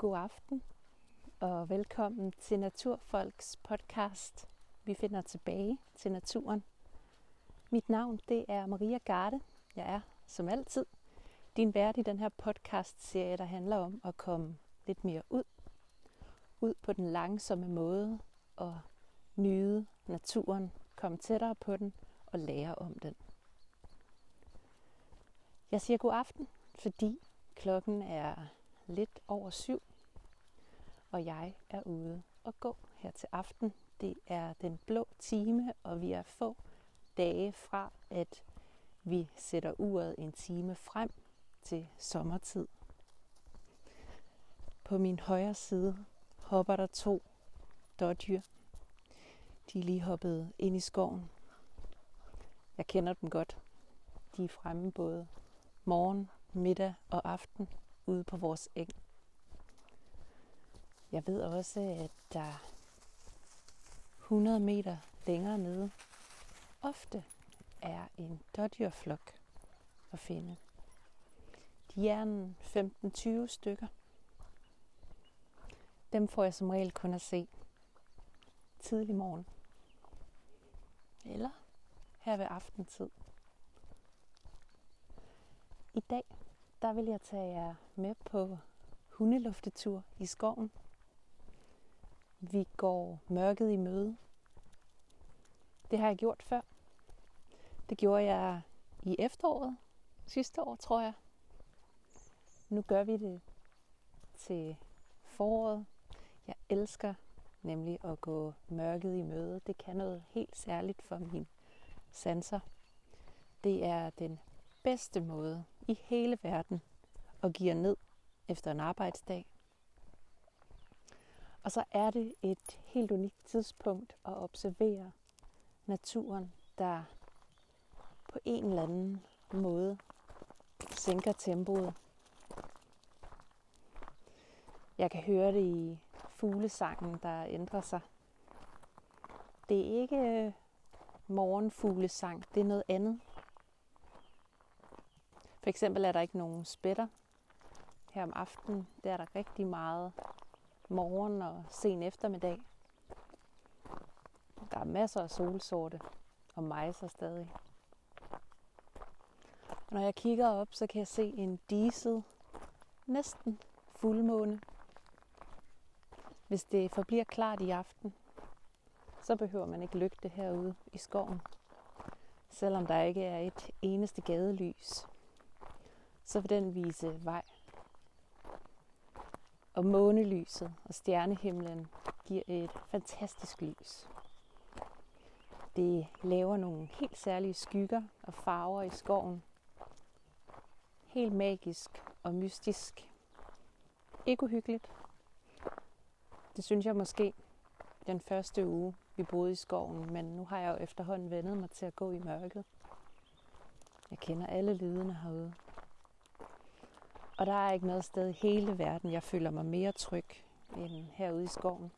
God aften og velkommen til Naturfolks podcast. Vi finder tilbage til naturen. Mit navn det er Maria Garde. Jeg er som altid din vært i den her podcast-serie, der handler om at komme lidt mere ud. Ud på den langsomme måde og nyde naturen, komme tættere på den og lære om den. Jeg siger god aften, fordi klokken er lidt over syv, og jeg er ude og gå her til aften. Det er den blå time, og vi er få dage fra, at vi sætter uret en time frem til sommertid. På min højre side hopper der to dårdyr. De er lige hoppet ind i skoven. Jeg kender dem godt. De er fremme både morgen, middag og aften ude på vores eng. Jeg ved også, at der 100 meter længere nede ofte er en dårdyrflok at finde. De er en 15-20 stykker. Dem får jeg som regel kun at se tidlig morgen. Eller her ved aftentid. I dag, der vil jeg tage jer med på hundeluftetur i skoven. Vi går mørket i møde. Det har jeg gjort før. Det gjorde jeg i efteråret sidste år, tror jeg. Nu gør vi det til foråret. Jeg elsker nemlig at gå mørket i møde. Det kan noget helt særligt for mine sanser. Det er den bedste måde i hele verden at give ned efter en arbejdsdag. Og så er det et helt unikt tidspunkt at observere naturen, der på en eller anden måde sænker tempoet. Jeg kan høre det i fuglesangen, der ændrer sig. Det er ikke øh, morgenfuglesang, det er noget andet. For eksempel er der ikke nogen spætter her om aftenen. Der er der rigtig meget morgen og sen eftermiddag. Der er masser af solsorte og majser stadig. Og når jeg kigger op, så kan jeg se en diset, næsten fuldmåne. Hvis det forbliver klart i aften, så behøver man ikke lygte herude i skoven. Selvom der ikke er et eneste gadelys, så vil den vise vej. Og månelyset og stjernehimlen giver et fantastisk lys. Det laver nogle helt særlige skygger og farver i skoven. Helt magisk og mystisk. Ikke uhyggeligt. Det synes jeg måske den første uge, vi boede i skoven, men nu har jeg jo efterhånden vendet mig til at gå i mørket. Jeg kender alle lydene herude. Og der er ikke noget sted i hele verden, jeg føler mig mere tryg end herude i skoven.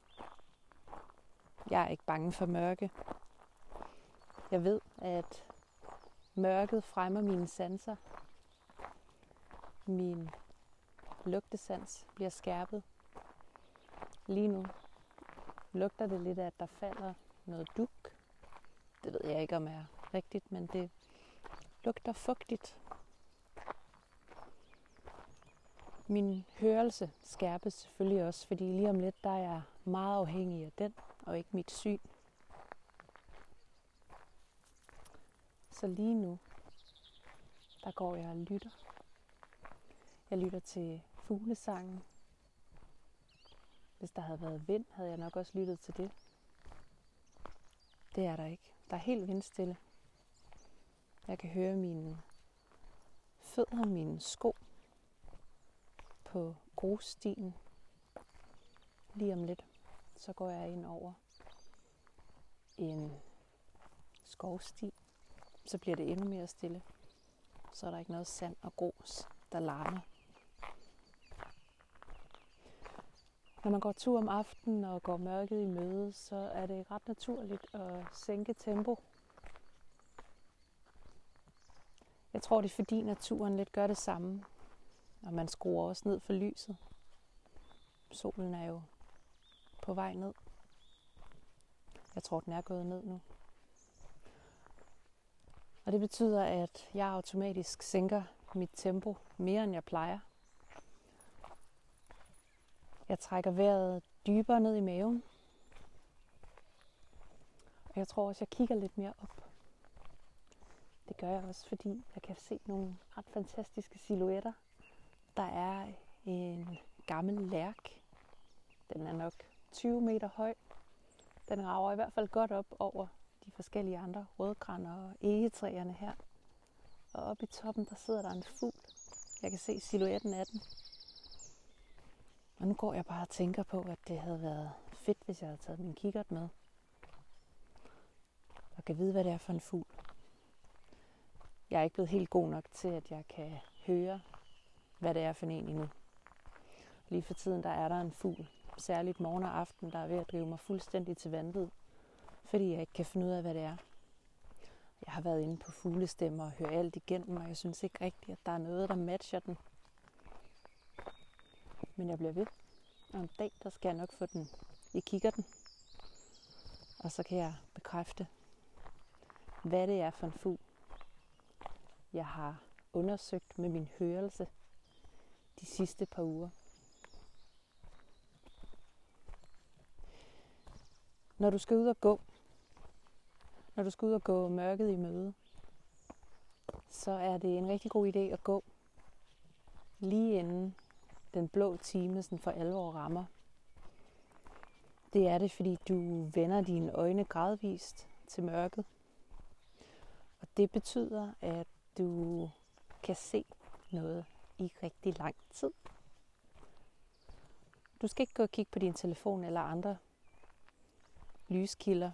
Jeg er ikke bange for mørke. Jeg ved, at mørket fremmer mine sanser. Min lugtesans bliver skærpet. Lige nu lugter det lidt af, at der falder noget duk. Det ved jeg ikke, om er rigtigt, men det lugter fugtigt. Min hørelse skærpes selvfølgelig også, fordi lige om lidt, der er jeg meget afhængig af den, og ikke mit syn. Så lige nu, der går jeg og lytter. Jeg lytter til fuglesangen. Hvis der havde været vind, havde jeg nok også lyttet til det. Det er der ikke. Der er helt vindstille. Jeg kan høre mine fødder, mine sko på grusstien. Lige om lidt, så går jeg ind over en skovsti. Så bliver det endnu mere stille. Så er der ikke noget sand og grus, der larmer. Når man går tur om aftenen og går mørket i møde, så er det ret naturligt at sænke tempo. Jeg tror, det er fordi naturen lidt gør det samme og man skruer også ned for lyset. Solen er jo på vej ned. Jeg tror, den er gået ned nu. Og det betyder, at jeg automatisk sænker mit tempo mere, end jeg plejer. Jeg trækker vejret dybere ned i maven. Og jeg tror også, jeg kigger lidt mere op. Det gør jeg også, fordi jeg kan se nogle ret fantastiske silhuetter. Der er en gammel lærk. Den er nok 20 meter høj. Den rager i hvert fald godt op over de forskellige andre rødgrænder og egetræerne her. Og oppe i toppen, der sidder der en fugl. Jeg kan se silhuetten af den. Og nu går jeg bare og tænker på, at det havde været fedt, hvis jeg havde taget min kikkert med. Og kan vide, hvad det er for en fugl. Jeg er ikke blevet helt god nok til, at jeg kan høre, hvad det er for en endnu. Lige for tiden, der er der en fugl, særligt morgen og aften, der er ved at drive mig fuldstændig til vandet, fordi jeg ikke kan finde ud af, hvad det er. Jeg har været inde på fuglestemmer og hørt alt igennem, og jeg synes ikke rigtigt, at der er noget, der matcher den. Men jeg bliver ved. Og en dag, der skal jeg nok få den i kikkerten. Og så kan jeg bekræfte, hvad det er for en fugl, jeg har undersøgt med min hørelse de sidste par uger. Når du skal ud og gå, når du skal ud og gå mørket i møde, så er det en rigtig god idé at gå lige inden den blå time sådan for alvor rammer. Det er det, fordi du vender dine øjne gradvist til mørket. Og det betyder, at du kan se noget i rigtig lang tid. Du skal ikke gå og kigge på din telefon eller andre lyskilder.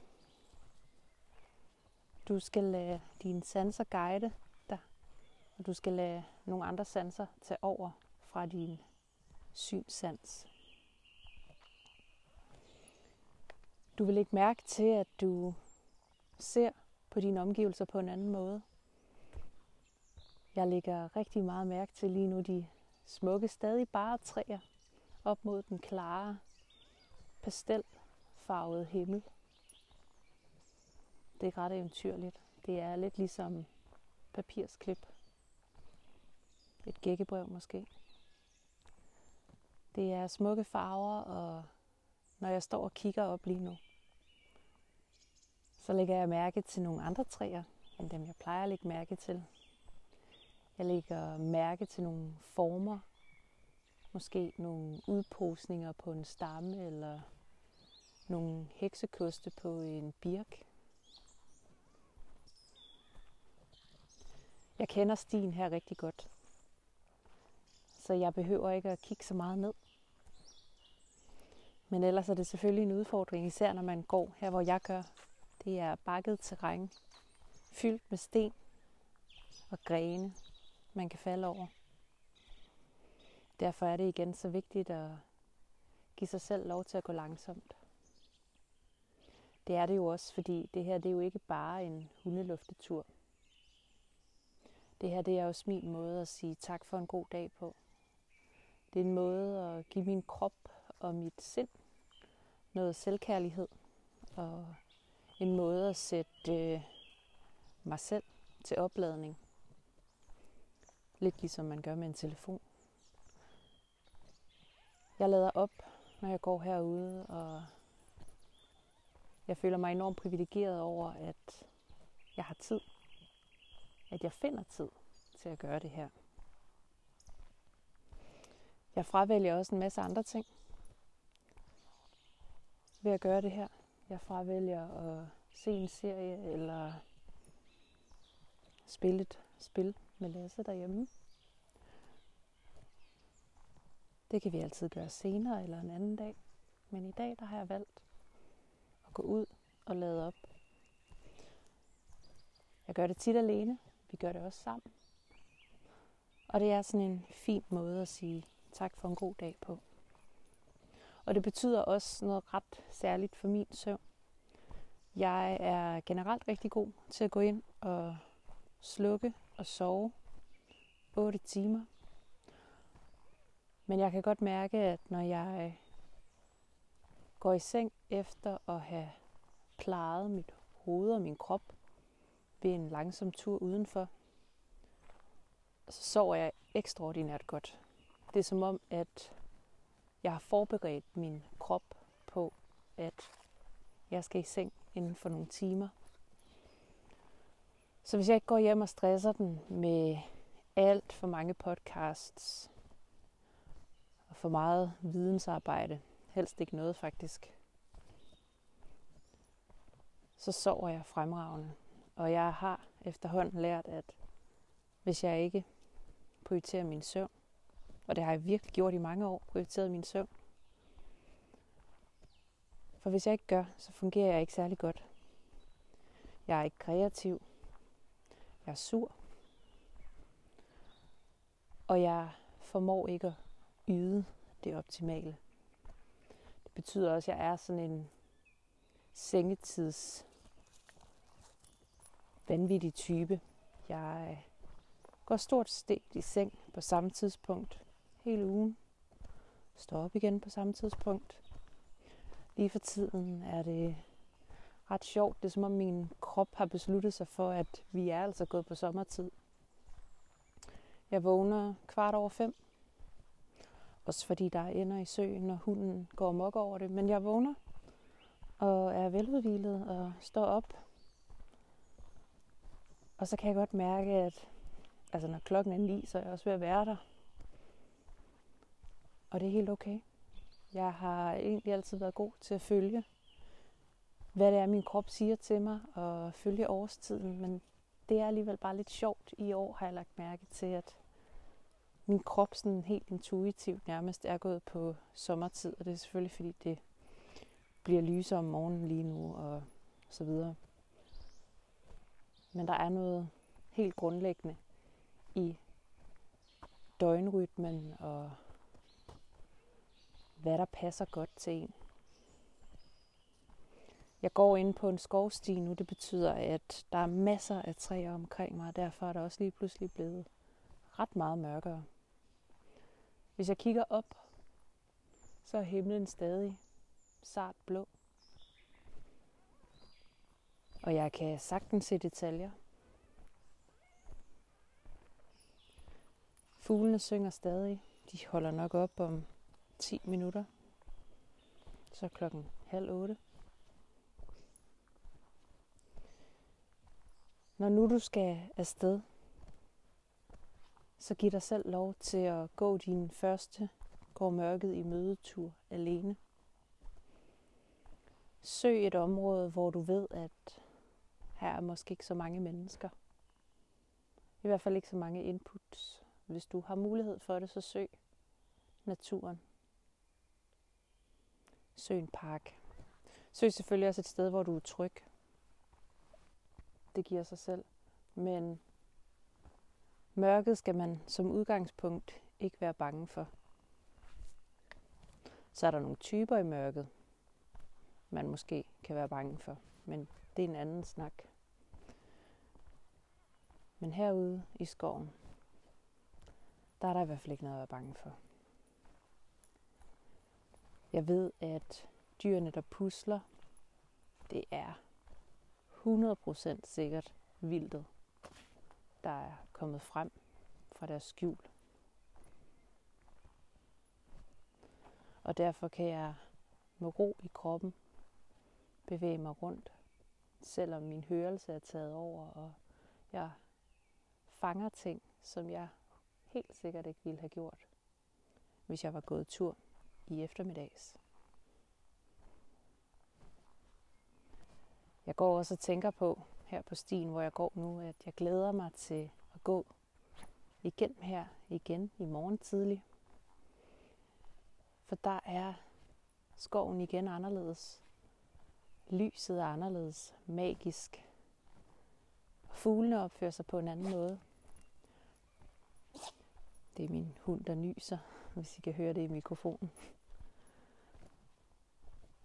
Du skal lade dine sanser guide dig, og du skal lade nogle andre sanser tage over fra din synssans. Du vil ikke mærke til, at du ser på dine omgivelser på en anden måde. Jeg lægger rigtig meget mærke til lige nu de smukke, stadig bare træer op mod den klare, pastelfarvede himmel. Det er ret eventyrligt. Det er lidt ligesom papirsklip. Et gækkebrev måske. Det er smukke farver, og når jeg står og kigger op lige nu, så lægger jeg mærke til nogle andre træer, end dem jeg plejer at lægge mærke til. Jeg lægger mærke til nogle former, måske nogle udposninger på en stamme, eller nogle heksekoste på en birk. Jeg kender stien her rigtig godt, så jeg behøver ikke at kigge så meget ned. Men ellers er det selvfølgelig en udfordring, især når man går her, hvor jeg gør. Det er bakket terræn, fyldt med sten og grene, man kan falde over. Derfor er det igen så vigtigt at give sig selv lov til at gå langsomt. Det er det jo også, fordi det her det er jo ikke bare en hundeluftetur. Det her det er også min måde at sige tak for en god dag på. Det er en måde at give min krop og mit sind noget selvkærlighed og en måde at sætte øh, mig selv til opladning. Lidt ligesom man gør med en telefon. Jeg lader op, når jeg går herude, og jeg føler mig enormt privilegeret over, at jeg har tid. At jeg finder tid til at gøre det her. Jeg fravælger også en masse andre ting ved at gøre det her. Jeg fravælger at se en serie eller spille et spil med Lasse derhjemme. Det kan vi altid gøre senere eller en anden dag. Men i dag der har jeg valgt at gå ud og lade op. Jeg gør det tit alene. Vi gør det også sammen. Og det er sådan en fin måde at sige tak for en god dag på. Og det betyder også noget ret særligt for min søvn. Jeg er generelt rigtig god til at gå ind og slukke og sove 8 timer. Men jeg kan godt mærke, at når jeg øh, går i seng efter at have plejet mit hoved og min krop ved en langsom tur udenfor, så sover jeg ekstraordinært godt. Det er som om, at jeg har forberedt min krop på, at jeg skal i seng inden for nogle timer. Så hvis jeg ikke går hjem og stresser den med alt for mange podcasts og for meget vidensarbejde, helst ikke noget faktisk, så sover jeg fremragende. Og jeg har efterhånden lært, at hvis jeg ikke prioriterer min søvn, og det har jeg virkelig gjort i mange år, prioriteret min søvn, for hvis jeg ikke gør, så fungerer jeg ikke særlig godt. Jeg er ikke kreativ. Jeg er sur. Og jeg formår ikke at yde det optimale. Det betyder også, at jeg er sådan en sengetids vanvittig type. Jeg øh, går stort set i seng på samme tidspunkt hele ugen. Står op igen på samme tidspunkt. Lige for tiden er det ret sjovt. Det er som om min krop har besluttet sig for, at vi er altså gået på sommertid. Jeg vågner kvart over fem. Også fordi der er ender i søen, og hunden går mok over det. Men jeg vågner og er veludvilet og står op. Og så kan jeg godt mærke, at altså når klokken er ni, så er jeg også ved at være der. Og det er helt okay. Jeg har egentlig altid været god til at følge, hvad det er, min krop siger til mig, og følge årstiden. Men det er alligevel bare lidt sjovt. I år har jeg lagt mærke til, at min krop sådan helt intuitivt nærmest er gået på sommertid. Og det er selvfølgelig, fordi det bliver lysere om morgenen lige nu, og så videre. Men der er noget helt grundlæggende i døgnrytmen og hvad der passer godt til en. Jeg går ind på en skovsti nu. Det betyder, at der er masser af træer omkring mig, og derfor er der også lige pludselig blevet ret meget mørkere. Hvis jeg kigger op, så er himlen stadig sart blå. Og jeg kan sagtens se detaljer. Fuglene synger stadig. De holder nok op om 10 minutter. Så klokken halv otte. Når nu du skal afsted, så giv dig selv lov til at gå din første går mørket i mødetur alene. Søg et område, hvor du ved, at her er måske ikke så mange mennesker. I hvert fald ikke så mange inputs. Hvis du har mulighed for det, så søg naturen. Søg en park. Søg selvfølgelig også et sted, hvor du er tryg. Det giver sig selv. Men mørket skal man som udgangspunkt ikke være bange for. Så er der nogle typer i mørket, man måske kan være bange for. Men det er en anden snak. Men herude i skoven, der er der i hvert fald ikke noget at være bange for. Jeg ved, at dyrene, der pusler, det er 100% sikkert vildtet, der er kommet frem fra deres skjul. Og derfor kan jeg med ro i kroppen bevæge mig rundt, selvom min hørelse er taget over, og jeg fanger ting, som jeg helt sikkert ikke ville have gjort, hvis jeg var gået tur i eftermiddags. Jeg går også og tænker på her på stien, hvor jeg går nu, at jeg glæder mig til at gå igen her igen i morgen tidlig. For der er skoven igen anderledes. Lyset er anderledes, magisk. Fuglene opfører sig på en anden måde. Det er min hund, der nyser, hvis I kan høre det i mikrofonen.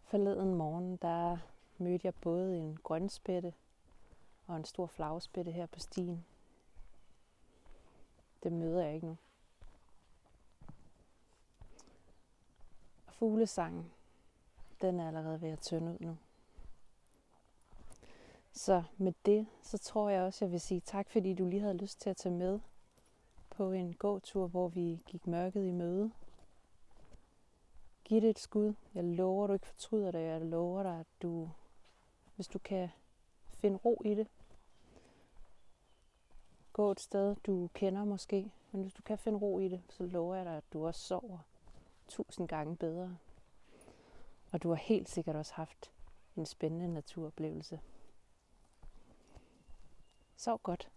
Forleden morgen, der mødte jeg både en grønspætte og en stor flagspætte her på stien. Det møder jeg ikke nu. Og fuglesang, den er allerede ved at tynde ud nu. Så med det, så tror jeg også, jeg vil sige tak, fordi du lige havde lyst til at tage med på en gåtur, hvor vi gik mørket i møde. Giv det et skud. Jeg lover, du ikke fortryder det. Jeg lover dig, at du, hvis du kan finde ro i det, gå et sted, du kender måske, men hvis du kan finde ro i det, så lover jeg dig, at du også sover tusind gange bedre. Og du har helt sikkert også haft en spændende naturoplevelse. Sov godt.